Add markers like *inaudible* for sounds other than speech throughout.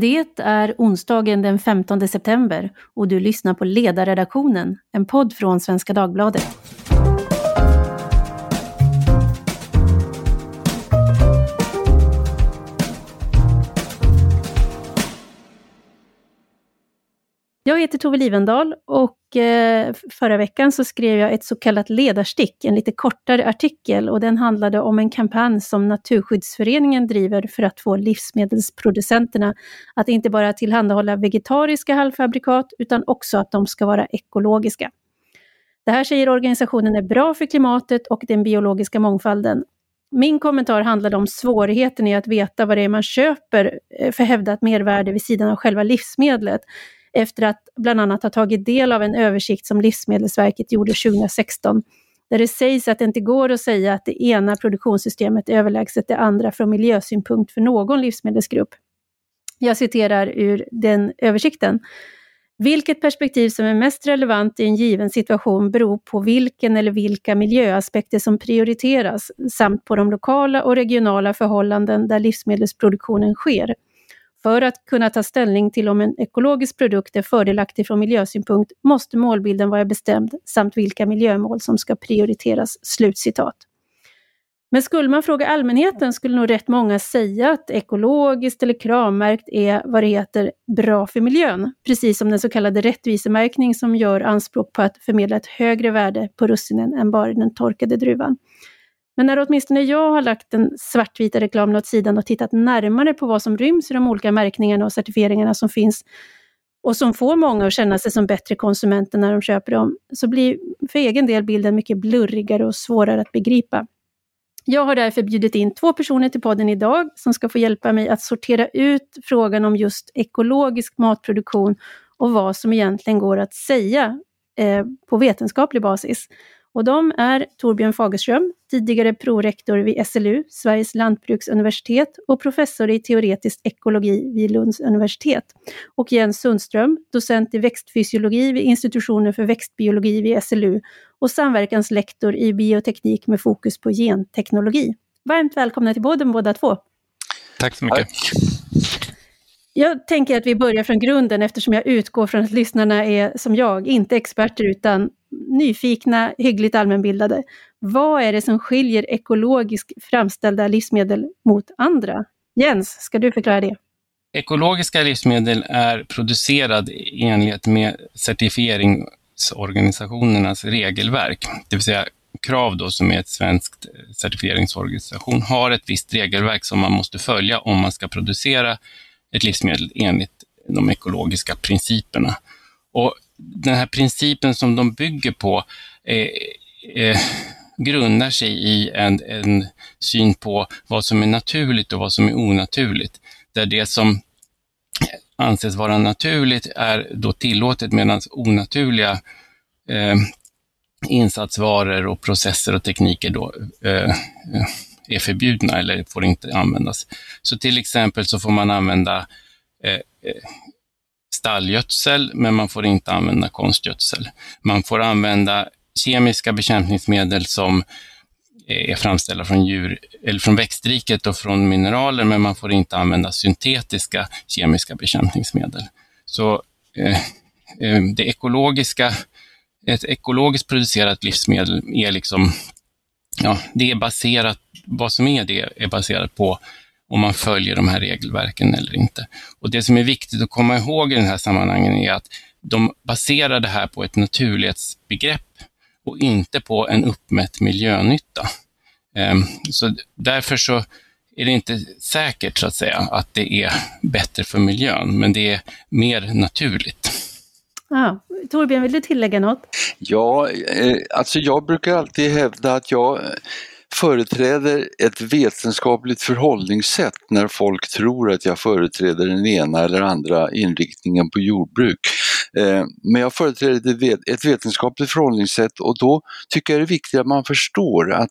Det är onsdagen den 15 september och du lyssnar på Ledarredaktionen, en podd från Svenska Dagbladet. Jag heter Tove Livendal och eh, förra veckan så skrev jag ett så kallat ledarstick, en lite kortare artikel och den handlade om en kampanj som Naturskyddsföreningen driver för att få livsmedelsproducenterna att inte bara tillhandahålla vegetariska halvfabrikat utan också att de ska vara ekologiska. Det här säger organisationen är bra för klimatet och den biologiska mångfalden. Min kommentar handlade om svårigheten i att veta vad det är man köper eh, för hävdat mervärde vid sidan av själva livsmedlet efter att bland annat ha tagit del av en översikt som Livsmedelsverket gjorde 2016, där det sägs att det inte går att säga att det ena produktionssystemet är överlägset det andra från miljösynpunkt för någon livsmedelsgrupp. Jag citerar ur den översikten. Vilket perspektiv som är mest relevant i en given situation beror på vilken eller vilka miljöaspekter som prioriteras samt på de lokala och regionala förhållanden där livsmedelsproduktionen sker. För att kunna ta ställning till om en ekologisk produkt är fördelaktig från miljösynpunkt måste målbilden vara bestämd samt vilka miljömål som ska prioriteras." Slutcitat. Men skulle man fråga allmänheten skulle nog rätt många säga att ekologiskt eller kravmärkt är vad det heter bra för miljön, precis som den så kallade rättvisemärkning som gör anspråk på att förmedla ett högre värde på russinen än bara den torkade druvan. Men när åtminstone jag har lagt den svartvita reklamen åt sidan och tittat närmare på vad som ryms i de olika märkningarna och certifieringarna som finns och som får många att känna sig som bättre konsumenter när de köper dem, så blir för egen del bilden mycket blurrigare och svårare att begripa. Jag har därför bjudit in två personer till podden idag som ska få hjälpa mig att sortera ut frågan om just ekologisk matproduktion och vad som egentligen går att säga eh, på vetenskaplig basis. Och de är Torbjörn Fagerström, tidigare prorektor vid SLU, Sveriges lantbruksuniversitet och professor i teoretisk ekologi vid Lunds universitet. Och Jens Sundström, docent i växtfysiologi vid institutionen för växtbiologi vid SLU och samverkanslektor i bioteknik med fokus på genteknologi. Varmt välkomna till podden båda två. Tack så mycket. Tack. Jag tänker att vi börjar från grunden eftersom jag utgår från att lyssnarna är som jag, inte experter utan nyfikna, hyggligt allmänbildade. Vad är det som skiljer ekologiskt framställda livsmedel mot andra? Jens, ska du förklara det? Ekologiska livsmedel är producerade i enlighet med certifieringsorganisationernas regelverk, det vill säga Krav då, som är ett svenskt certifieringsorganisation, har ett visst regelverk som man måste följa om man ska producera ett livsmedel enligt de ekologiska principerna. Och den här principen som de bygger på eh, eh, grundar sig i en, en syn på vad som är naturligt och vad som är onaturligt. Där det som anses vara naturligt är då tillåtet medan onaturliga eh, insatsvaror och processer och tekniker då eh, eh är förbjudna eller får inte användas. Så till exempel så får man använda eh, eh stallgödsel, men man får inte använda konstgödsel. Man får använda kemiska bekämpningsmedel som eh, är framställda från, djur, eller från växtriket och från mineraler, men man får inte använda syntetiska kemiska bekämpningsmedel. Så eh, eh det ekologiska, ett ekologiskt producerat livsmedel är liksom, ja, det är baserat, vad som är det, är baserat på om man följer de här regelverken eller inte. Och Det som är viktigt att komma ihåg i den här sammanhangen är att de baserar det här på ett naturlighetsbegrepp och inte på en uppmätt miljönytta. Ehm, så därför så är det inte säkert så att säga att det är bättre för miljön, men det är mer naturligt. Ah, Torbjörn, vill du tillägga något? Ja, eh, alltså jag brukar alltid hävda att jag eh, företräder ett vetenskapligt förhållningssätt när folk tror att jag företräder den ena eller andra inriktningen på jordbruk. Eh, men jag företräder ett vetenskapligt förhållningssätt och då tycker jag det är viktigt att man förstår att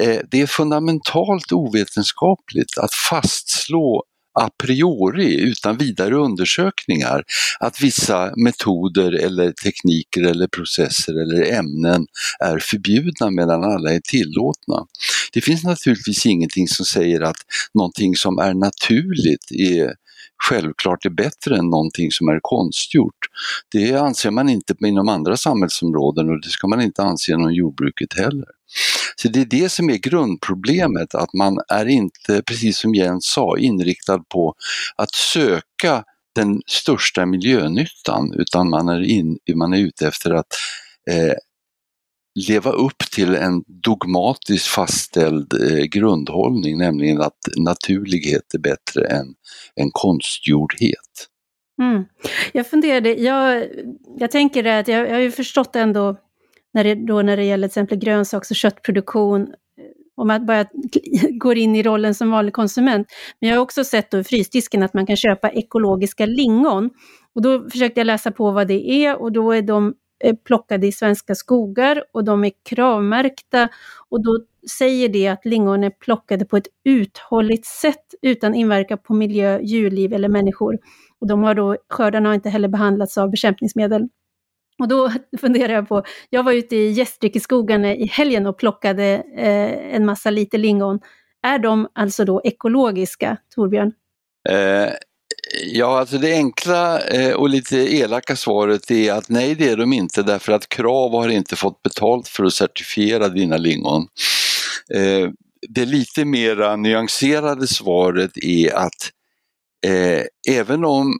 eh, det är fundamentalt ovetenskapligt att fastslå a priori, utan vidare undersökningar, att vissa metoder eller tekniker eller processer eller ämnen är förbjudna medan alla är tillåtna. Det finns naturligtvis ingenting som säger att någonting som är naturligt är självklart är bättre än någonting som är konstgjort. Det anser man inte inom andra samhällsområden och det ska man inte anse inom jordbruket heller. Så det är det som är grundproblemet, att man är inte, precis som Jens sa, inriktad på att söka den största miljönyttan utan man är, in, man är ute efter att eh, leva upp till en dogmatiskt fastställd eh, grundhållning, nämligen att naturlighet är bättre än, än konstgjordhet. Mm. Jag funderade, jag, jag tänker att jag, jag har ju förstått ändå när det, då när det gäller till exempel grönsaks och köttproduktion, eh, om man bara *laughs* går in i rollen som vanlig konsument. Men jag har också sett då i frysdisken att man kan köpa ekologiska lingon. Och då försökte jag läsa på vad det är och då är de eh, plockade i svenska skogar och de är kravmärkta och då säger det att lingon är plockade på ett uthålligt sätt utan inverkan på miljö, djurliv eller människor. Och de har då, skördarna har inte heller behandlats av bekämpningsmedel. Och då *laughs* funderar jag på, jag var ute i Gästrikeskogen i helgen och plockade eh, en massa lite lingon. Är de alltså då ekologiska, Torbjörn? Eh, ja, alltså det enkla eh, och lite elaka svaret är att nej, det är de inte därför att Krav har inte fått betalt för att certifiera dina lingon. Eh, det lite mera nyanserade svaret är att eh, även om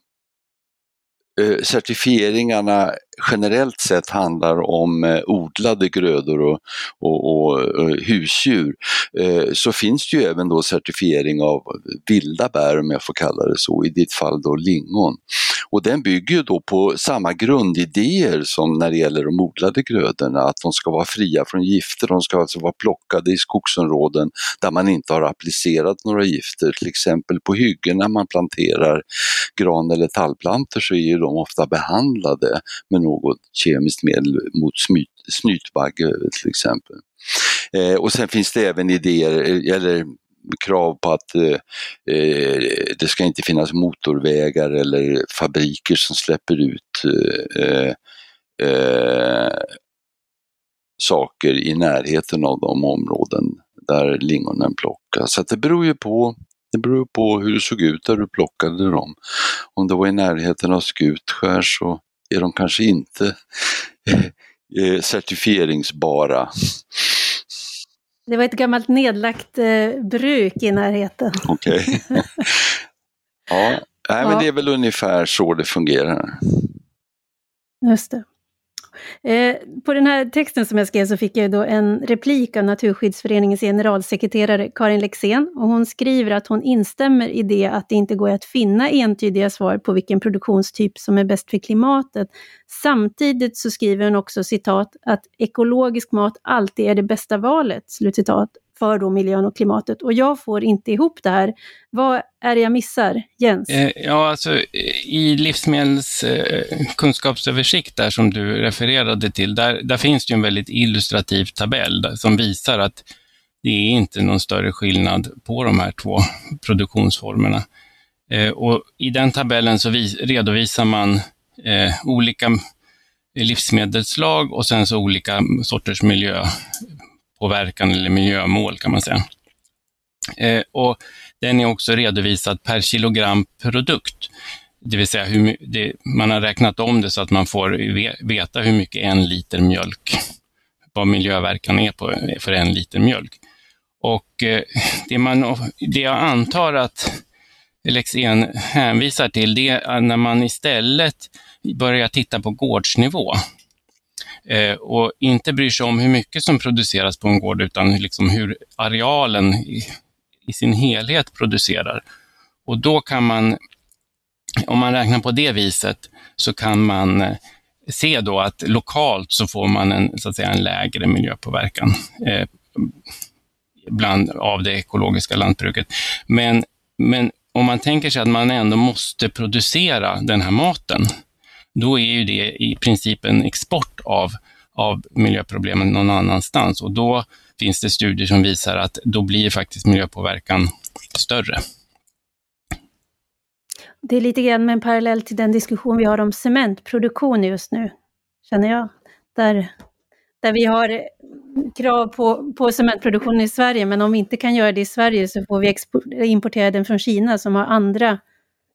eh, certifieringarna generellt sett handlar om eh, odlade grödor och, och, och, eh, husdjur eh, så finns det ju även då certifiering av vilda bär om jag får kalla det så, i ditt fall då lingon. Och den bygger ju då på samma grundidéer som när det gäller de odlade grödorna, att de ska vara fria från gifter, de ska alltså vara plockade i skogsområden där man inte har applicerat några gifter, till exempel på hyggen när man planterar gran eller tallplantor så är ju de ofta behandlade med något kemiskt medel mot snytbagge till exempel. Eh, och sen finns det även idéer, eh, eller krav på att eh, eh, det ska inte finnas motorvägar eller fabriker som släpper ut eh, eh, eh saker i närheten av de områden där lingonen plockas. Så det beror ju på det beror på hur det såg ut där du plockade dem. Om det var i närheten av Skutskär så är de kanske inte eh, certifieringsbara. Det var ett gammalt nedlagt eh, bruk i närheten. Okej. Okay. *laughs* ja, nej, men det är väl ungefär så det fungerar. Just det. Eh, på den här texten som jag skrev så fick jag då en replik av Naturskyddsföreningens generalsekreterare Karin Lexén och hon skriver att hon instämmer i det att det inte går att finna entydiga svar på vilken produktionstyp som är bäst för klimatet. Samtidigt så skriver hon också citat att ekologisk mat alltid är det bästa valet, slutcitat, för då miljön och klimatet. Och jag får inte ihop det här. Vad är det jag missar, Jens? Eh, ja, alltså i livsmedelskunskapsöversikt där som du refererade till, där, där finns det en väldigt illustrativ tabell som visar att det är inte någon större skillnad på de här två *laughs* produktionsformerna. Eh, och I den tabellen så redovisar man eh, olika livsmedelslag och sen så olika sorters miljö påverkan eller miljömål kan man säga. Eh, och den är också redovisad per kilogram produkt. Det vill säga hur det, man har räknat om det så att man får veta hur mycket en liter mjölk, vad miljöverkan är på, för en liter mjölk. Och eh, det, man, det jag antar att Lexén hänvisar till, det är när man istället börjar titta på gårdsnivå eh, och inte bryr sig om hur mycket som produceras på en gård utan liksom hur arealen i, i sin helhet producerar. Och då kan man, om man räknar på det viset, så kan man eh, se då att lokalt så får man en, så att säga, en lägre miljöpåverkan eh, bland, av det ekologiska lantbruket. Men, men om man tänker sig att man ändå måste producera den här maten, då är ju det i princip en export av, av miljöproblemen någon annanstans och då finns det studier som visar att då blir faktiskt miljöpåverkan större. Det är lite grann med en parallell till den diskussion vi har om cementproduktion just nu, känner jag. Där, där vi har krav på, på cementproduktion i Sverige, men om vi inte kan göra det i Sverige så får vi importera den från Kina som har andra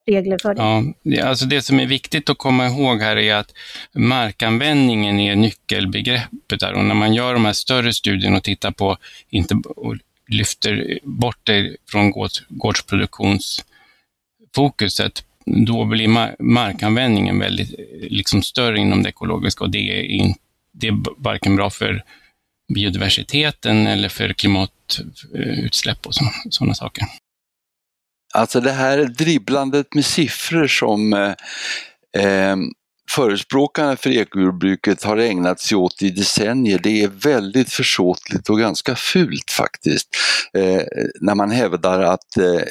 regler för det? Ja, alltså det som är viktigt att komma ihåg här är att markanvändningen är nyckelbegreppet där och när man gör de här större studierna och tittar på, inte, och lyfter bort det från gårds, gårdsproduktionsfokuset, då blir markanvändningen väldigt liksom större inom det ekologiska och det är, in, det är varken bra för biodiversiteten eller för klimatutsläpp eh, och sådana saker. Alltså det här dribblandet med siffror som eh, eh, förespråkarna för ekojordbruket har ägnat sig åt i decennier, det är väldigt försåtligt och ganska fult faktiskt. Eh, när man hävdar att eh,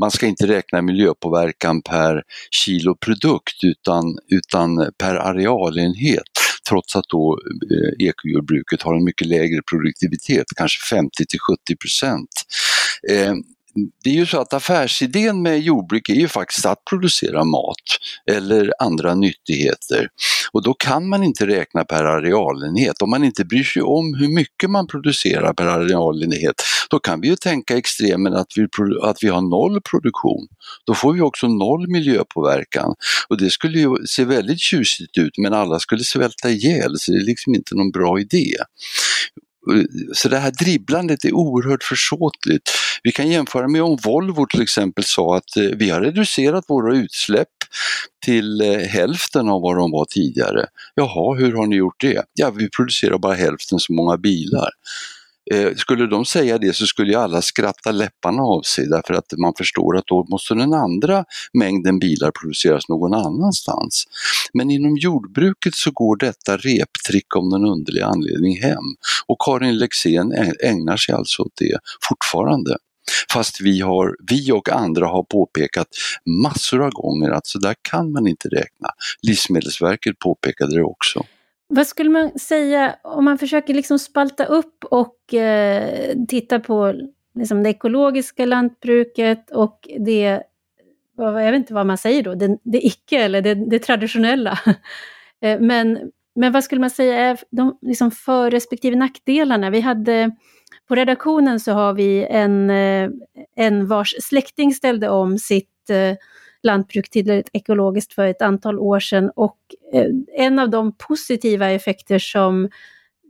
man ska inte räkna miljöpåverkan per kilo produkt utan, utan per arealenhet trots att då eh, ekojordbruket har en mycket lägre produktivitet, kanske 50 till 70 procent. Eh, det är ju så att affärsidén med jordbruk är ju faktiskt att producera mat eller andra nyttigheter. Och då kan man inte räkna per arealenhet. Om man inte bryr sig om hur mycket man producerar per arealenhet, då kan vi ju tänka extremen att vi, att vi har noll produktion. Då får vi också noll miljöpåverkan. Och det skulle ju se väldigt tjusigt ut men alla skulle svälta ihjäl så det är liksom inte någon bra idé. Så det här dribblandet är oerhört försåtligt. Vi kan jämföra med om Volvo till exempel sa att eh, vi har reducerat våra utsläpp till eh, hälften av vad de var tidigare. Jaha, hur har ni gjort det? Ja, vi producerar bara hälften så många bilar. Eh, skulle de säga det så skulle ju alla skratta läpparna av sig därför att man förstår att då måste den andra mängden bilar produceras någon annanstans. Men inom jordbruket så går detta reptrick om någon underlig anledning hem och Karin Lexén ägnar sig alltså åt det fortfarande. Fast vi, har, vi och andra har påpekat massor av gånger att så där kan man inte räkna. Livsmedelsverket påpekade det också. Vad skulle man säga om man försöker liksom spalta upp och eh, titta på liksom det ekologiska lantbruket och det, jag vet inte vad man säger då, det, det icke eller det, det traditionella. *laughs* Eh, men, men vad skulle man säga är de liksom för respektive nackdelarna? Vi hade, på redaktionen så har vi en, eh, en vars släkting ställde om sitt eh, lantbruk till ett ekologiskt för ett antal år sedan och eh, en av de positiva effekter som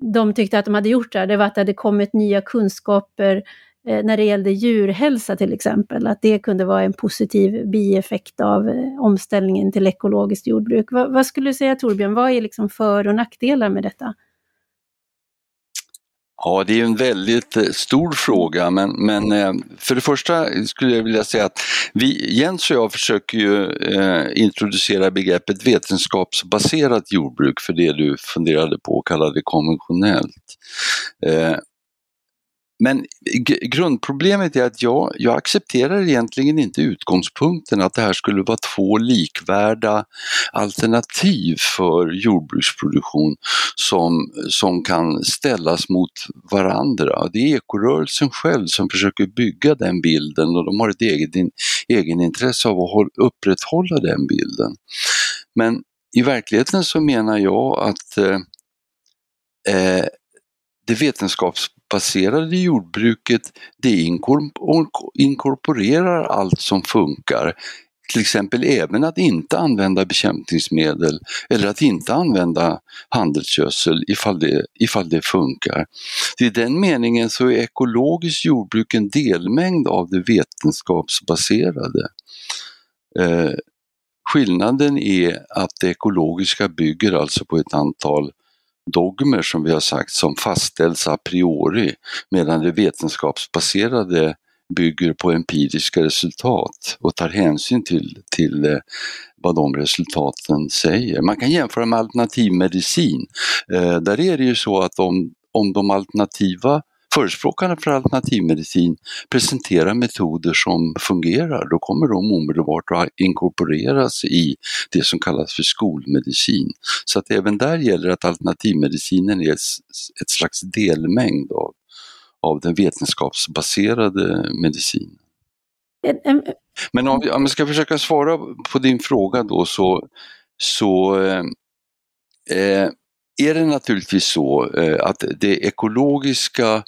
de tyckte att de hade gjort där, det var att det hade kommit nya kunskaper eh, när det gällde djurhälsa till exempel, att det kunde vara en positiv bieffekt av eh, omställningen till ekologiskt jordbruk. Vad, vad skulle du säga Torbjörn, vad är liksom för och nackdelar med detta? Ja, det är en väldigt eh, stor fråga men, men eh, för det första skulle jag vilja säga att vi, Jens och jag försöker ju eh, introducera begreppet vetenskapsbaserat jordbruk för det du funderade på och kallade konventionellt. Men grundproblemet är att jag, jag accepterar egentligen inte utgångspunkten att det här skulle vara två likvärda alternativ för jordbruksproduktion som, som kan ställas mot varandra. Det är ekorörelsen själv som försöker bygga den bilden och de har ett eget in, egenintresse av att upprätthålla den bilden. Men i verkligheten så menar jag att eh, eh det vetenskaps vetenskapsbaserade jordbruket det inkorporerar allt som funkar. Till exempel även att inte använda bekämpningsmedel eller att inte använda handelsgödsel ifall det, ifall det funkar. I den meningen så är ekologiskt jordbruk en delmängd av det vetenskapsbaserade. Eh, skillnaden är att det ekologiska bygger alltså på ett antal dogmer som vi har sagt som fastställs a priori medan det vetenskapsbaserade bygger på empiriska resultat och tar hänsyn till, till eh, vad de resultaten säger. Man kan jämföra med alternativmedicin. Eh, där är det ju så att om, om de alternativa Förespråkarna för alternativmedicin presenterar metoder som fungerar, då kommer de omedelbart att inkorporeras i det som kallas för skolmedicin. Så att även där gäller att alternativmedicinen är ett slags delmängd av, av den vetenskapsbaserade medicinen. Men om, om jag ska försöka svara på din fråga då så, så eh, eh är det naturligtvis så eh, att det ekologiska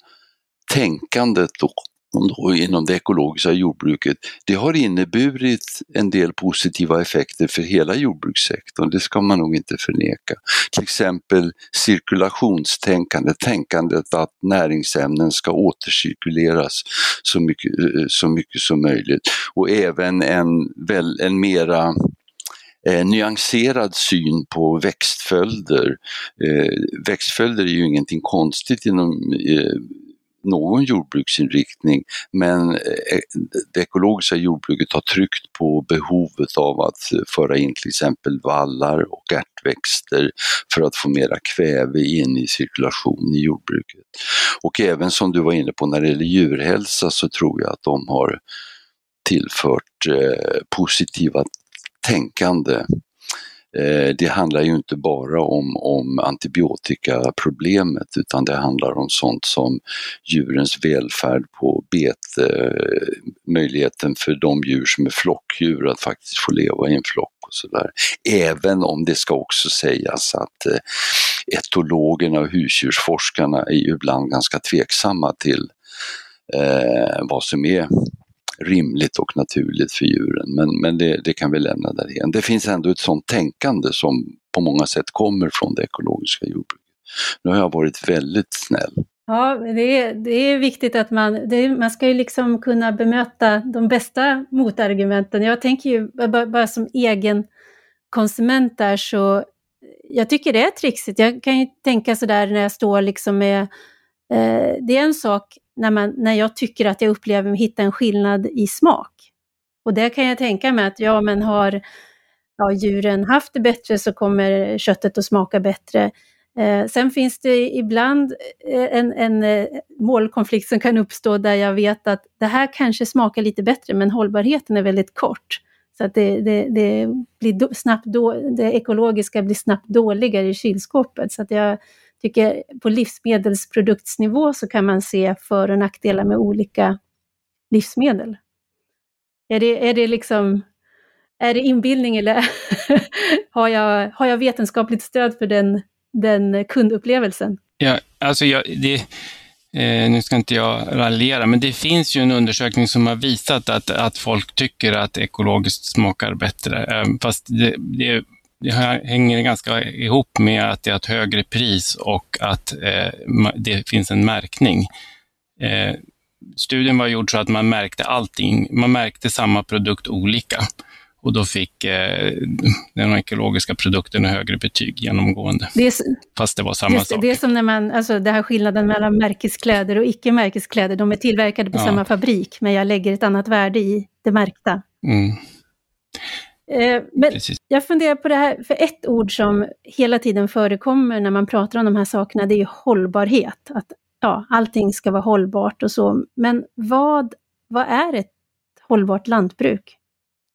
tänkandet då, då inom det ekologiska jordbruket, det har inneburit en del positiva effekter för hela jordbrukssektorn, det ska man nog inte förneka. Till exempel cirkulationstänkande, tänkandet att näringsämnen ska återcirkuleras så mycket, så mycket som möjligt och även en, väl, en mera eh, nyanserad syn på växtföljder. Eh, växtföljder är ju ingenting konstigt inom eh, någon jordbruksinriktning men eh, det ekologiska jordbruket har tryckt på behovet av att föra in till exempel vallar och ärtväxter för att få mera kväve in i cirkulation i jordbruket. Och även som du var inne på när det gäller djurhälsa så tror jag att de har tillfört eh, positiva tänkande Eh, det handlar ju inte bara om, om antibiotikaproblemet utan det handlar om sånt som djurens välfärd på bete, eh, möjligheten för de djur som är flockdjur att faktiskt få leva i en flock och sådär. Även om det ska också sägas att eh, etologerna och husdjursforskarna är ju ibland ganska tveksamma till eh, vad som är rimligt och naturligt för djuren. Men, men det, det kan vi lämna därhen. Det finns ändå ett sådant tänkande som på många sätt kommer från det ekologiska jordbruket. Nu har jag varit väldigt snäll. Ja, det är, det är viktigt att man, det, man ska ju liksom kunna bemöta de bästa motargumenten. Jag tänker ju bara, bara som egen konsument där så, jag tycker det är trixigt. Jag kan ju tänka sådär när jag står liksom med, eh, det är en sak när, man, när jag tycker att jag upplever mig hitta en skillnad i smak. Och där kan jag tänka mig att ja, men har ja, djuren haft det bättre så kommer köttet att smaka bättre. Eh, sen finns det ibland eh, en, en eh, målkonflikt som kan uppstå där jag vet att det här kanske smakar lite bättre men hållbarheten är väldigt kort. Så att det, det, det blir do, snabbt då, det ekologiska blir snabbt dåligare i kylskåpet. Så att jag, tycker på livsmedelsproduktsnivå så kan man se för och nackdelar med olika livsmedel. Är det, är det liksom är det inbildning eller *laughs* har, jag, har jag vetenskapligt stöd för den, den kundupplevelsen? Ja, alltså jag, det, eh, nu ska inte jag raljera, men det finns ju en undersökning som har visat att, att folk tycker att ekologiskt smakar bättre. Eh, fast det, det det hänger ganska ihop med att det är ett högre pris och att eh, det finns en märkning. Eh, studien var gjord så att man märkte allting. Man märkte samma produkt olika och då fick eh, den ekologiska produkten högre betyg genomgående. Det är, fast det var samma det, sak. Det är som när man, alltså det här skillnaden mellan märkeskläder och icke-märkeskläder, de är tillverkade på ja. samma fabrik, men jag lägger ett annat värde i det märkta. Mm. Eh, men Precis. jag funderar på det här, för ett ord som hela tiden förekommer när man pratar om de här sakerna, det är ju hållbarhet. Att ja, allting ska vara hållbart och så. Men vad, vad är ett hållbart lantbruk?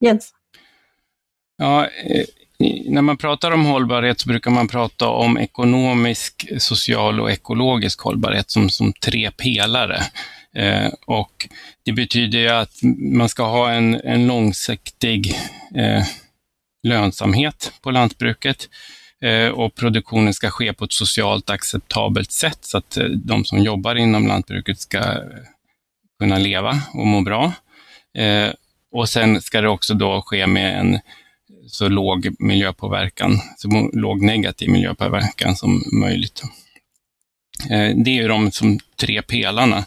Jens? Ja, eh, när man pratar om hållbarhet så brukar man prata om ekonomisk, social och ekologisk hållbarhet som, som tre pelare. Eh, och det betyder ju att man ska ha en, en långsiktig eh, lönsamhet på lantbruket eh, och produktionen ska ske på ett socialt acceptabelt sätt så att eh, de som jobbar inom lantbruket ska eh, kunna leva och må bra. Eh, och sen ska det också då ske med en så låg miljöpåverkan, så låg negativ miljöpåverkan som möjligt. Eh, det är ju de som tre pelarna.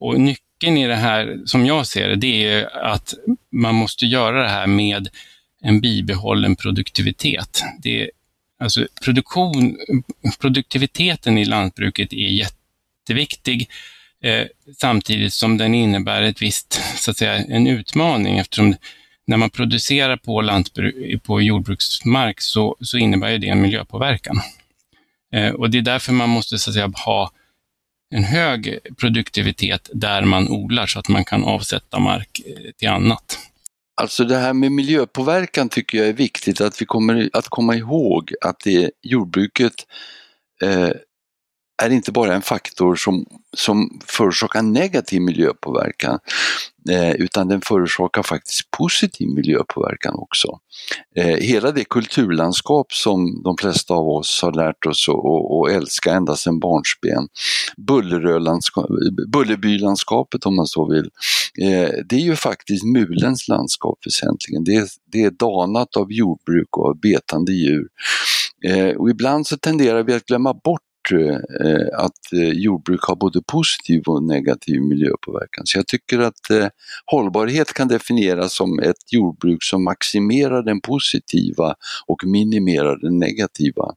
Och nyckeln i det här, som jag ser det, det är att man måste göra det här med en bibehållen produktivitet. Det alltså produktion, produktiviteten i lantbruket är jätteviktig eh, samtidigt som den innebär ett visst, så att säga, en utmaning eftersom när man producerar på, lantbruk, på jordbruksmark så, så innebär det en miljöpåverkan. Eh, och det är därför man måste så att säga, ha en hög produktivitet där man odlar så att man kan avsätta mark eh, till annat. Alltså det här med miljöpåverkan tycker jag är viktigt att vi kommer att komma ihåg att det jordbruket eh, är inte bara en faktor som, som förorsakar negativ miljöpåverkan eh, utan den förorsakar faktiskt positiv miljöpåverkan också. Eh, hela det kulturlandskap som de flesta av oss har lärt oss att älska ända sedan barnsben, Bullerbylandskapet om man så vill, eh, det är ju faktiskt mulens landskap väsentligen. Det är, det är danat av jordbruk och av betande djur. Eh, och ibland så tenderar vi att glömma bort eh, att eh, jordbruk har både positiv och negativ miljöpåverkan. Så jag tycker att eh, hållbarhet kan definieras som ett jordbruk som maximerar den positiva och minimerar den negativa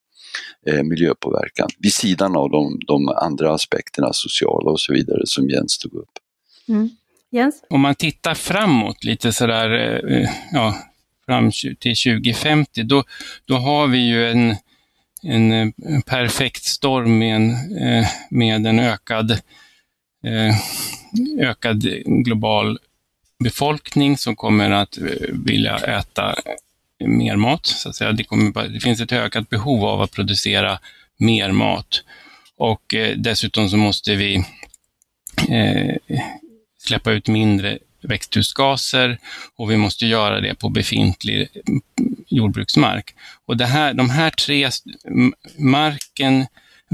miljöpåverkan vid sidan av de, de, andra aspekterna, sociala och så vidare, som Jens tog upp. Mm. Jens? Om man tittar framåt lite sådär, ja, fram till 2050, då, då har vi ju en, en, eh, perfekt storm med en, eh, med en ökad, eh, ökad global befolkning som kommer att vilja äta mer mat. Så att säga. Det, kommer, det finns ett ökat behov av att producera mer mat. Och dessutom så måste vi släppa ut mindre växthusgaser och vi måste göra det på befintlig jordbruksmark. Och det här, de här tre, marken,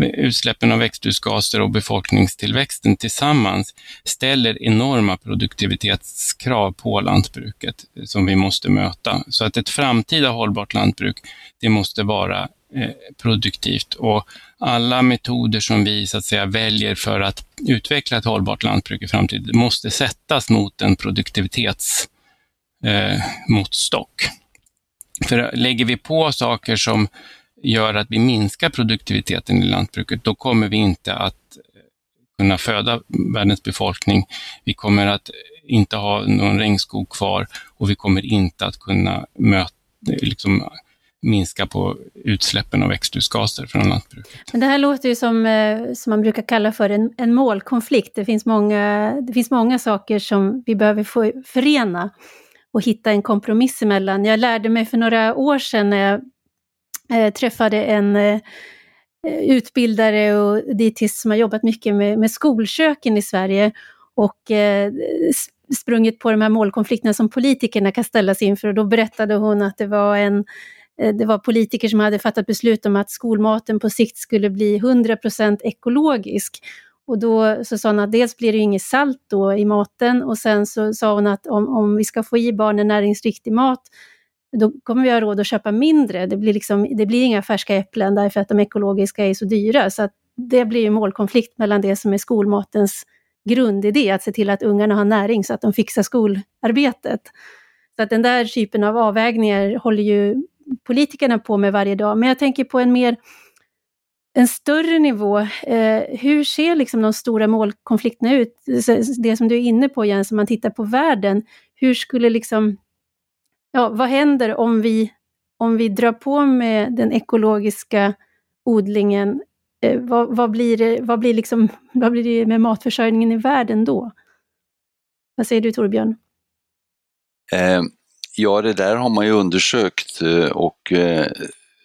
utsläppen av växthusgaser och befolkningstillväxten tillsammans ställer enorma produktivitetskrav på lantbruket som vi måste möta. Så att ett framtida hållbart lantbruk, det måste vara eh, produktivt och alla metoder som vi så att säga väljer för att utveckla ett hållbart lantbruk i framtiden måste sättas mot en produktivitetsmåttstock. Eh, för lägger vi på saker som gör att vi minskar produktiviteten i lantbruket, då kommer vi inte att eh, kunna föda världens befolkning. Vi kommer att inte ha någon regnskog kvar och vi kommer inte att kunna möta, liksom, minska på utsläppen av växthusgaser från lantbruket. Men det här låter ju som, eh, som man brukar kalla för en, en målkonflikt. Det finns, många, det finns många saker som vi behöver få förena och hitta en kompromiss emellan. Jag lärde mig för några år sedan när jag eh, träffade en eh, utbildare och dietist som har jobbat mycket med, med skolköken i Sverige och eh, sprungit på de här målkonflikterna som politikerna kan ställas inför och då berättade hon att det var en Eh, det var politiker som hade fattat beslut om att skolmaten på sikt skulle bli 100% ekologisk. Och då så sa hon att dels blir det inget salt då i maten och sen så sa hon att om, om vi ska få i barnen näringsriktig mat då kommer vi ha råd att köpa mindre. Det blir, liksom, det blir inga färska äpplen därför att de ekologiska är så dyra. Så att det blir ju målkonflikt mellan det som är skolmatens grundidé, att se till att ungarna har näring så att de fixar skolarbetet. Så att den där typen av avvägningar håller ju politikerna på med varje dag. Men jag tänker på en mer en större nivå, eh, hur ser liksom de stora målkonflikterna ut? Det som du är inne på Jens, om man tittar på världen, hur skulle liksom, ja vad händer om vi, om vi drar på med den ekologiska odlingen? Eh, vad, vad, blir det, vad, blir liksom, vad blir det med matförsörjningen i världen då? Vad säger du Torbjörn? Eh, Ja, det där har man ju undersökt eh, och eh,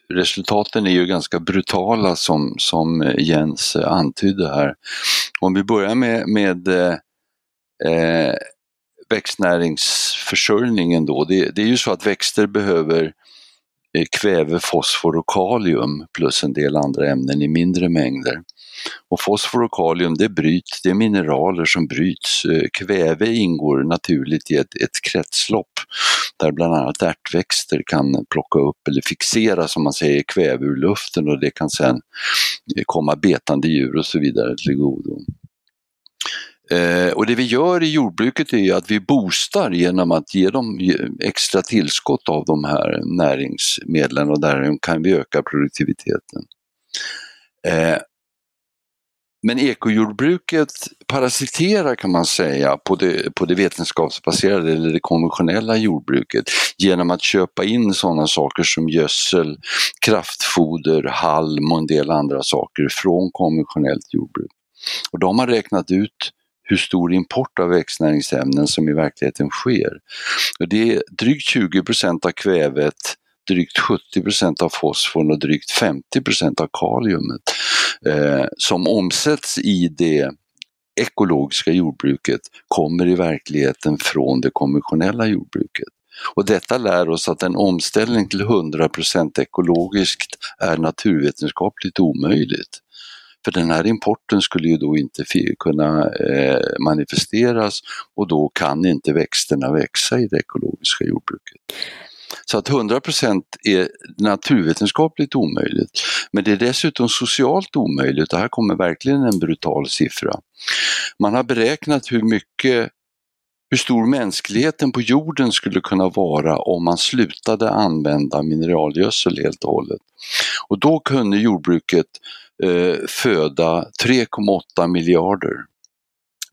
resultaten är ju ganska brutala som, som Jens antydde här. Om vi börjar med, med eh, eh växtnäringsförsörjningen då. Det, det, är ju så att växter behöver Eh, kväve, fosfor och kalium plus en del andra ämnen i mindre mängder. Och fosfor och kalium det bryts, det är mineraler som bryts. Eh, kväve ingår naturligt i ett, ett kretslopp där bland annat ärtväxter kan plocka upp eller fixera som man säger kväve ur luften och det kan sedan eh, komma betande djur och så vidare till godo. Eh, och det vi gör i jordbruket är att vi boostar genom att ge dem extra tillskott av de här näringsmedlen och därigenom kan vi öka produktiviteten. Eh, men ekojordbruket parasiterar kan man säga på det, på det vetenskapsbaserade eller det konventionella jordbruket genom att köpa in sådana saker som gödsel, kraftfoder, halm och en del andra saker från konventionellt jordbruk. Och då har man räknat ut hur stor import av växtnäringsämnen som i verkligheten sker. Och det är drygt 20% av kvävet, drygt 70% av fosforn och drygt 50% av kaliumet eh, som omsätts i det ekologiska jordbruket kommer i verkligheten från det konventionella jordbruket. Och detta lär oss att en omställning till 100% ekologiskt är naturvetenskapligt omöjligt. För den här importen skulle ju då inte kunna eh, manifesteras och då kan inte växterna växa i det ekologiska jordbruket. Så att 100% är naturvetenskapligt omöjligt. Men det är dessutom socialt omöjligt och här kommer verkligen en brutal siffra. Man har beräknat hur mycket hur stor mänskligheten på jorden skulle kunna vara om man slutade använda mineralgödsel helt och hållet. Och då kunde jordbruket eh, Eh, föda 3,8 miljarder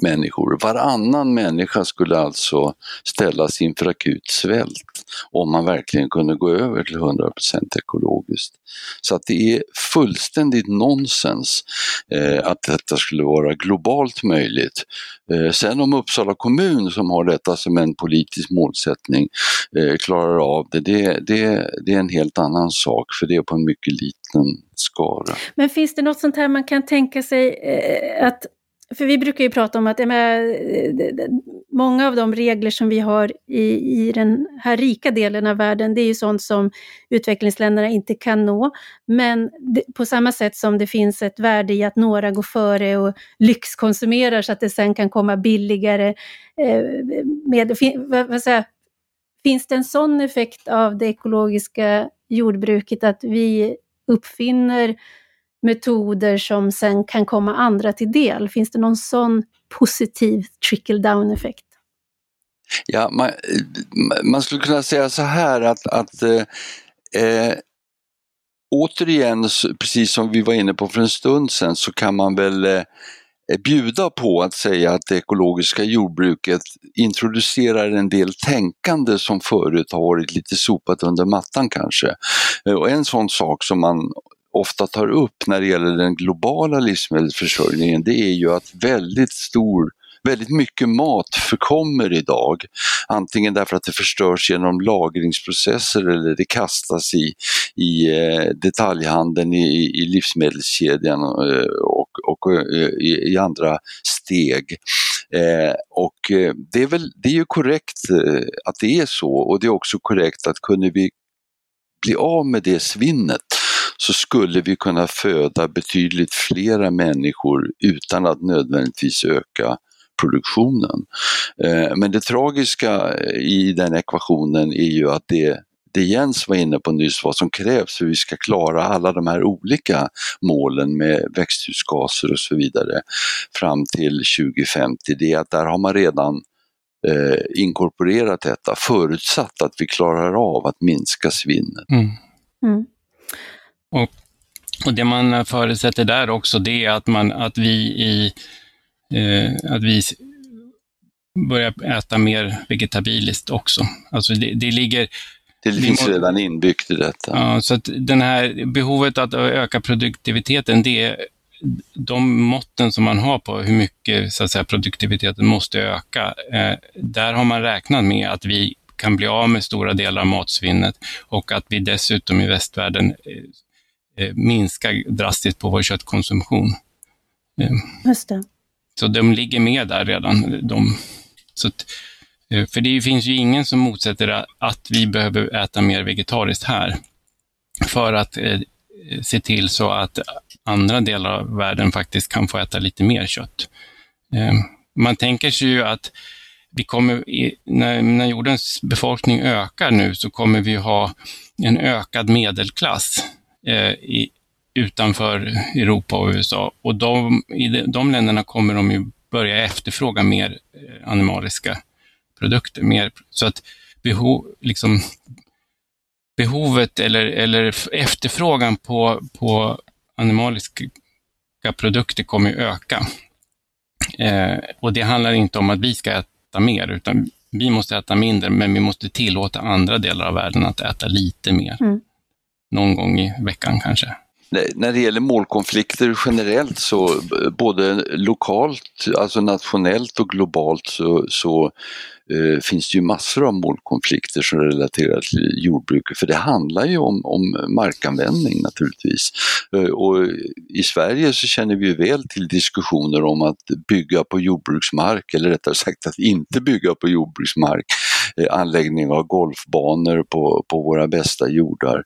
människor. Varannan människa skulle alltså ställas inför akut svält om man verkligen kunde gå över till 100% ekologiskt. Så att det är fullständigt nonsens eh, att detta skulle vara globalt möjligt. Eh, sen om Uppsala kommun som har detta som en politisk målsättning eh, klarar av det, det, det, det är en helt annan sak för det är på en mycket liten skara. Men finns det något sånt här man kan tänka sig eh, att för vi brukar ju prata om att menar, eh, eh, många av de regler som vi har i, i den här rika delen av världen, det är ju sånt som utvecklingsländerna inte kan nå. Men det, på samma sätt som det finns ett värde i att några går före och lyxkonsumerar så att det sen kan komma billigare. Eh, med, vad, vad säger, finns det en sån effekt av det ekologiska jordbruket att vi uppfinner metoder som sen kan komma andra till del? Finns det någon sån positiv trickle down effekt? Ja, man, man, skulle kunna säga så här att, att eh, eh, återigen, precis som vi var inne på för en stund sedan, så kan man väl eh, bjuda på att säga att det ekologiska jordbruket introducerar en del tänkande som förut har varit lite sopat under mattan kanske. Eh, och en sån sak som man ofta tar upp när det gäller den globala livsmedelsförsörjningen det är ju att väldigt stor Väldigt mycket mat förkommer idag, antingen därför att det förstörs genom lagringsprocesser eller det kastas i, i eh, detaljhandeln, i, i livsmedelskedjan eh, och, och eh, i, i andra steg. Eh, och det är, väl, det är ju korrekt att det är så och det är också korrekt att kunde vi bli av med det svinnet så skulle vi kunna föda betydligt flera människor utan att nödvändigtvis öka produktionen. Eh, men det tragiska i den ekvationen är ju att det det Jens var inne på nyss, vad som krävs för att vi ska klara alla de här olika målen med växthusgaser och så vidare fram till 2050, det är att där har man redan eh, inkorporerat detta, förutsatt att vi klarar av att minska svinnet. Mm. Mm. Och, och det man förutsätter där också, det är att, man, att vi i eh, att vi börjar äta mer vegetabiliskt också. Alltså det, det ligger det finns må, redan inbyggt i detta. Ja, så att den här behovet att öka produktiviteten, det är de måtten som man har på hur mycket så att säga, produktiviteten måste öka. Eh, där har man räknat med att vi kan bli av med stora delar av matsvinnet och att vi dessutom i västvärlden eh, minska drastiskt på vår köttkonsumtion. Eh, Just det. Så de ligger med där redan. De, så att, eh, för det finns ju ingen som motsätter att vi behöver äta mer vegetariskt här. För att eh, se till så att andra delar av världen faktiskt kan få äta lite mer kött. Eh, man tänker sig ju att vi kommer, när, när jordens befolkning ökar nu så kommer vi ha en ökad medelklass Eh, i, utanför Europa och USA. Och de, i de, de länderna kommer de ju börja efterfråga mer eh, animaliska produkter. Mer, så att behov, liksom, behovet eller, eller efterfrågan på, på animaliska produkter kommer öka. Eh, och det handlar inte om att vi ska äta mer, utan vi måste äta mindre, men vi måste tillåta andra delar av världen att äta lite mer. Mm någon gång i veckan kanske. När det gäller målkonflikter generellt så både lokalt, alltså nationellt och globalt så, så eh, finns det ju massor av målkonflikter som relaterar till jordbruket, för det handlar ju om, om markanvändning naturligtvis. Eh, och I Sverige så känner vi ju väl till diskussioner om att bygga på jordbruksmark, eller rättare sagt att inte bygga på jordbruksmark, eh, Eh, anläggning av golfbanor på, på våra bästa jordar.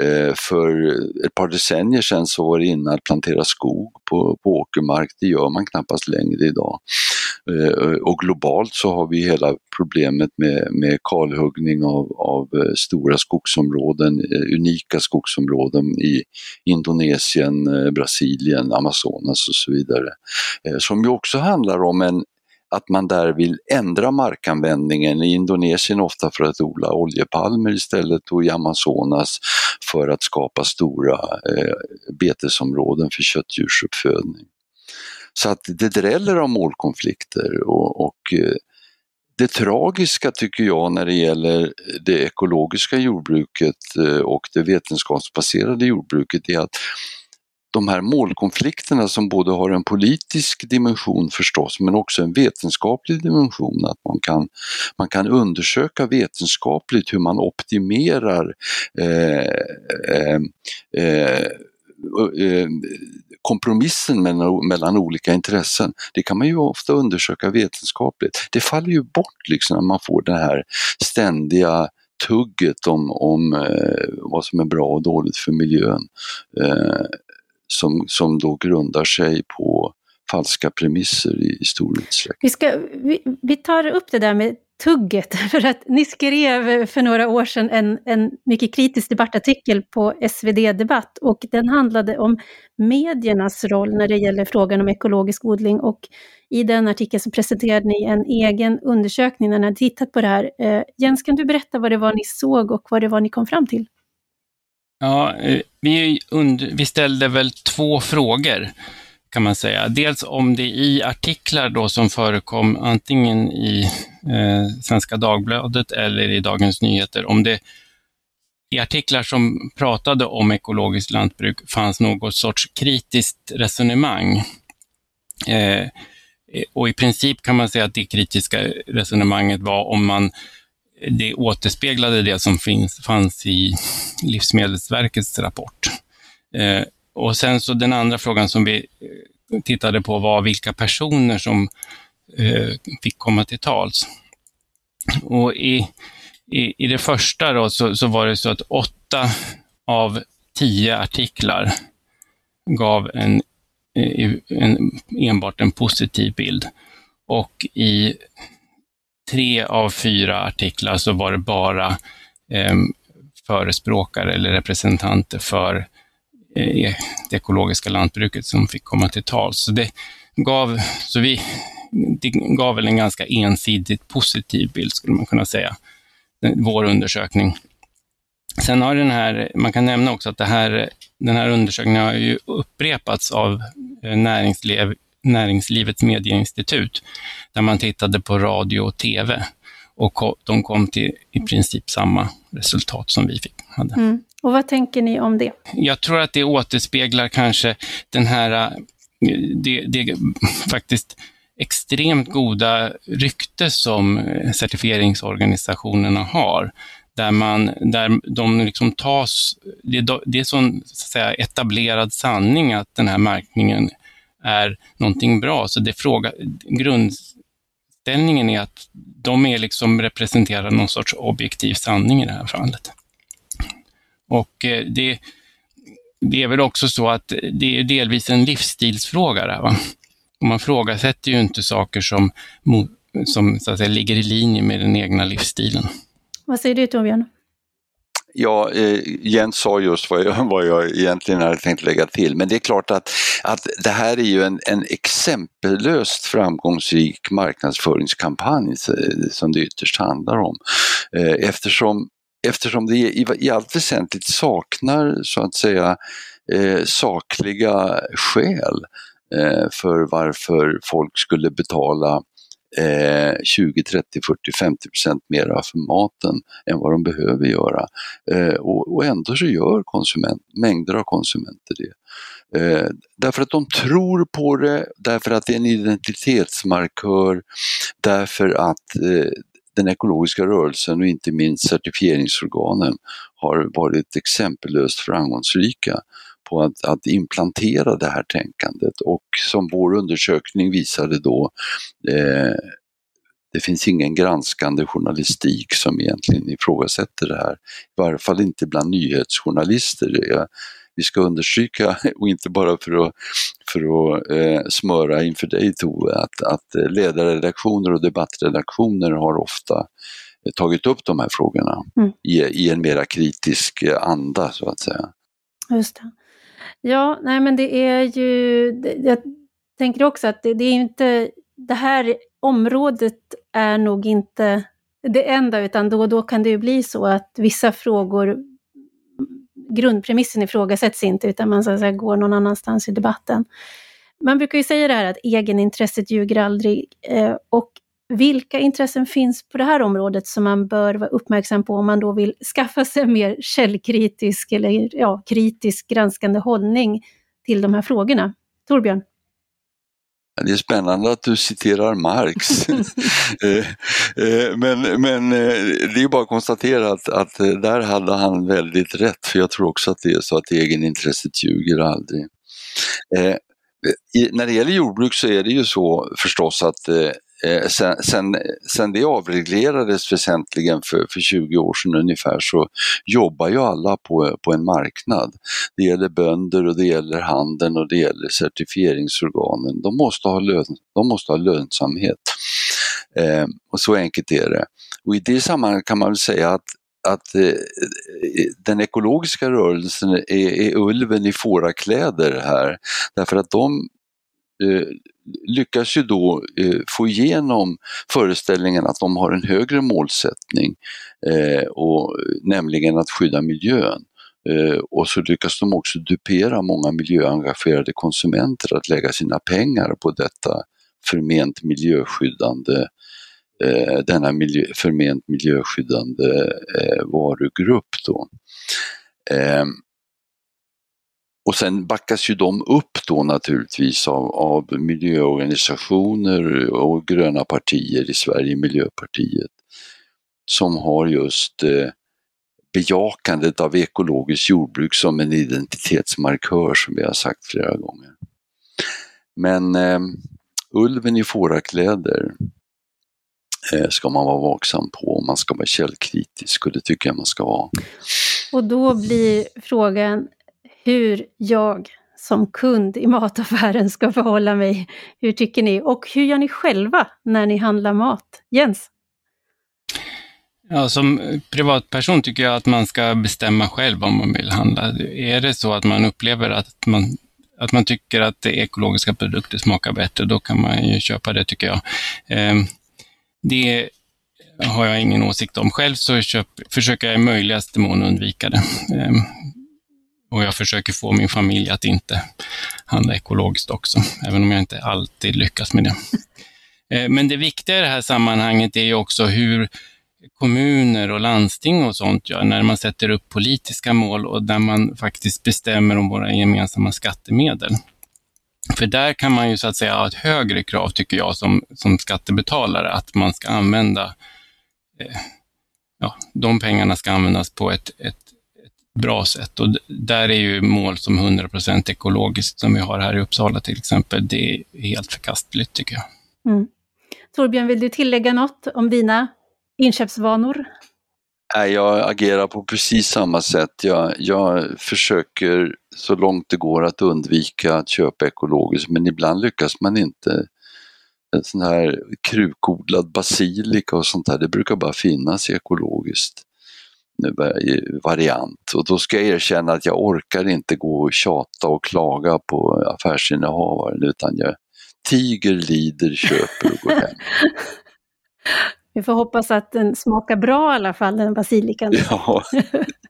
Eh, för ett par decennier sedan så var det inne att plantera skog på, på åkermark, det gör man knappast längre idag. Eh, och globalt så har vi hela problemet med, med kalhuggning av, av eh, stora skogsområden, unika skogsområden i Indonesien, Brasilien, Amazonas och så vidare. Som ju också handlar om en, att man där vill ändra markanvändningen. I Indonesien ofta för att odla oljepalmer istället och i Amazonas för att skapa stora eh, betesområden för köttdjursuppfödning. Så att det dräller av målkonflikter och, och eh, det tragiska tycker jag när det gäller det ekologiska jordbruket eh, och det vetenskapsbaserade jordbruket är att de här målkonflikterna som både har en politisk dimension förstås men också en vetenskaplig dimension, att man kan, man kan undersöka vetenskapligt hur man optimerar eh, eh, eh, eh, kompromissen mellan, mellan olika intressen, det kan man ju ofta undersöka vetenskapligt. Det faller ju bort liksom när man får det här ständiga tugget om, om eh, vad som är bra och dåligt för miljön. Eh, som, som då grundar sig på falska premisser i, i stor utsträckning. Vi, ska, vi, vi tar upp det där med tugget, *laughs* för att ni skrev för några år sedan en, en mycket kritisk debattartikel på SvD Debatt och den handlade om mediernas roll när det gäller frågan om ekologisk odling och i den artikeln så presenterade ni en egen undersökning när ni hade tittat på det här. Eh, Jens, kan du berätta vad det var ni såg och vad det var ni kom fram till? Ja, eh, vi, vi, vi ställde väl två frågor kan man säga. Dels om det i artiklar då som förekom antingen i eh, Svenska Dagbladet eller i Dagens Nyheter, om det i artiklar som pratade om ekologiskt lantbruk fanns något sorts kritiskt resonemang. Eh, och i princip kan man säga att det kritiska resonemanget var om man det återspeglade det som finns, fanns i Livsmedelsverkets rapport. Eh, och sen så den andra frågan som vi eh, tittade på var vilka personer som eh, fick komma till tals. Och i, i, i det första då så, så var det så att åtta av tio artiklar gav en, eh, en, enbart en positiv bild. Och i tre av fyra artiklar så var det bara eh, förespråkare eller representanter för eh, det ekologiska lantbruket som fick komma till tal. Så det gav, så vi, det gav väl en ganska ensidigt positiv bild skulle man kunna säga, vår undersökning. Sen har den här, man kan nämna också att det här, den här undersökningen har ju upprepats av eh, näringsliv, Näringslivets medieinstitut, där man tittade på radio och TV. Och de kom till i princip samma resultat som vi fick, hade. Mm. Och vad tänker ni om det? Jag tror att det återspeglar kanske den här, det, det faktiskt extremt goda rykte som certifieringsorganisationerna har där, man, där de liksom tas, det, är sån så att säga, etablerad sanning att den här märkningen är någonting bra. Så det fråga, grundställningen är att de är liksom representerar någon sorts objektiv sanning i det här fallet. Och eh, det, det är väl också så att det är delvis en livsstilsfråga. Där, va? Och man frågasätter ju inte saker som, som så att säga, ligger i linje med den egna livsstilen. Vad säger du Torbjörn? Ja, eh, Jens sa just vad jag, *laughs* vad jag egentligen hade tänkt lägga till, men det är klart att, att det här är ju en, en exempellöst framgångsrik marknadsföringskampanj eh, som det ytterst handlar om. Eh, eftersom, eftersom det i, i allt väsentligt saknar så att säga sakliga skäl för varför folk skulle betala eh, 20, 30, 40, 50 procent mera för maten än vad de behöver göra. Eh, och, och, ändå så gör konsument, mängder av konsumenter det. Eh, därför att de tror på det, därför att det är en identitetsmarkör, därför att eh, den ekologiska rörelsen och inte minst certifieringsorganen har varit exempellöst framgångsrika på att, att implantera det här tänkandet och som vår undersökning visade då eh, det finns ingen granskande journalistik som egentligen ifrågasätter det här. I varje fall inte bland nyhetsjournalister. Vi ska understryka, och inte bara för att, för att eh, smöra inför dig Tove, att, att ledarredaktioner och debattredaktioner har ofta tagit upp de här frågorna mm. i, i en mera kritisk anda så att säga. Just det. Ja, nej men det är ju, jag tänker också att det, det är inte, det här området är nog inte det enda, utan då och då kan det ju bli så att vissa frågor, grundpremissen ifrågasätts inte, utan man så att säga, går någon annanstans i debatten. Man brukar ju säga det här att egenintresset ljuger aldrig, eh, och vilka intressen finns på det här området som man bör vara uppmärksam på om man då vill skaffa sig en mer källkritisk eller ja, kritisk granskande hållning till de här frågorna? Torbjörn? Det är spännande att du citerar Marx. *laughs* *laughs* Eh, eh, men, men eh, det är bara att konstatera att, att där hade han väldigt rätt, för jag tror också att det är så att egenintresset ljuger aldrig. när det gäller jordbruk så är det ju så förstås att Eh, Eh, sen, sen, sen det avreglerades väsentligen för, för 20 år sedan ungefär så jobbar ju alla på, på en marknad. Det gäller bönder och det gäller handeln och det gäller certifieringsorganen. De måste ha, lön, de måste ha lönsamhet. Eh, och så enkelt är det. Och i det sammanhanget kan man väl säga att att eh, den ekologiska rörelsen är, är ulven i fårakläder här. Därför att de eh, lyckas ju då eh, få igenom föreställningen att de har en högre målsättning, eh, och, nämligen att skydda miljön. Eh, och så lyckas de också dupera många miljöengagerade konsumenter att lägga sina pengar på detta förment miljöskyddande eh, denna miljö, förment miljöskyddande eh, varugrupp. Då. Ehm, och sen backas ju de upp då naturligtvis av, av miljöorganisationer och gröna partier i Sverige, Miljöpartiet, som har just eh, bejakandet av ekologiskt jordbruk som en identitetsmarkör som vi har sagt flera gånger. Men eh, ulven i fårakläder eh, ska man vara vaksam på, man ska vara källkritisk och det tycker jag man ska vara. Och då blir frågan, hur jag som kund i mataffären ska förhålla mig. Hur tycker ni? Och hur gör ni själva när ni handlar mat? Jens? Ja, som privatperson tycker jag att man ska bestämma själv vad man vill handla. Är det så att man upplever att man, att man tycker att ekologiska produkter smakar bättre, då kan man ju köpa det tycker jag. Ehm, det har jag ingen åsikt om. Själv så köp, försöker jag i möjligaste mån undvika det. Ehm, och jag försöker få min familj att inte handla ekologiskt också, även om jag inte alltid lyckas med det. *laughs* Eh, men det viktiga i det här sammanhanget är ju också hur kommuner och landsting och sånt gör när man sätter upp politiska mål och där man faktiskt bestämmer om våra gemensamma skattemedel. För där kan man ju så att säga ha ett högre krav, tycker jag, som, som skattebetalare, att man ska använda, eh, ja, de pengarna ska användas på ett, ett bra sätt. Och där är ju mål som 100% ekologiskt, som vi har här i Uppsala till exempel, det är helt förkastligt tycker jag. Mm. Torbjörn, vill du tillägga något om dina inköpsvanor? Jag agerar på precis samma sätt. Jag, jag försöker så långt det går att undvika att köpa ekologiskt, men ibland lyckas man inte. En sån här krukodlad basilika och sånt där, det brukar bara finnas ekologiskt variant och då ska jag erkänna att jag orkar inte gå och tjata och klaga på affärsinnehavaren utan jag tiger, lider, köper och går hem. *laughs* Vi får hoppas att den smakar bra i alla fall, den basilikan. Ja.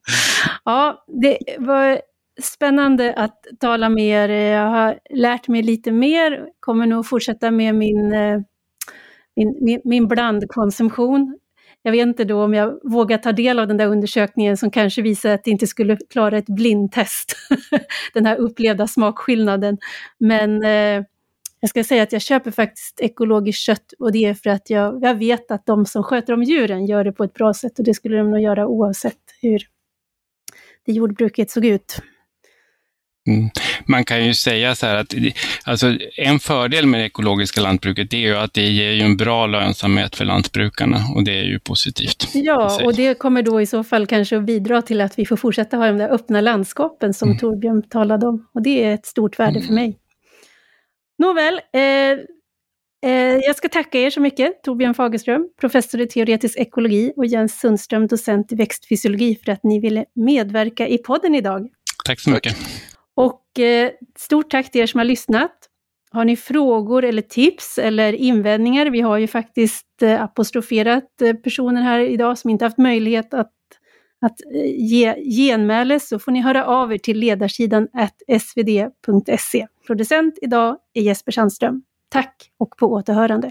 *laughs* ja, det var spännande att tala med er. Jag har lärt mig lite mer, kommer nog fortsätta med min, eh, min, min, min blandkonsumtion jag vet inte då om jag vågar ta del av den där undersökningen som kanske visar att det inte skulle klara ett blindtest, *laughs* den här upplevda smakskillnaden. Men eh, Jag ska säga att jag köper faktiskt ekologiskt kött och det är för att jag, jag vet att de som sköter om djuren gör det på ett bra sätt och det skulle de nog göra oavsett hur det jordbruket såg ut. Mm. Man kan ju säga så här att alltså, en fördel med det ekologiska lantbruket det är ju att det ger ju en bra lönsamhet för lantbrukarna och det är ju positivt. Ja, och det kommer då i så fall kanske att bidra till att vi får fortsätta ha de där öppna landskapen som mm. Torbjörn talade om. Och det är ett stort värde mm. för mig. Nåväl, eh, eh, jag ska tacka er så mycket, Torbjörn Fagerström, professor i teoretisk ekologi och Jens Sundström, docent i växtfysiologi, för att ni ville medverka i podden idag. Tack så mycket. Och eh, stort tack till er som har lyssnat. Har ni frågor eller tips eller invändningar? Vi har ju faktiskt eh, apostroferat eh, personer här idag som inte haft möjlighet att, att eh, ge genmäle, så får ni höra av er till ledarsidan svd.se. Producent idag är Jesper Sandström. Tack och på återhörande.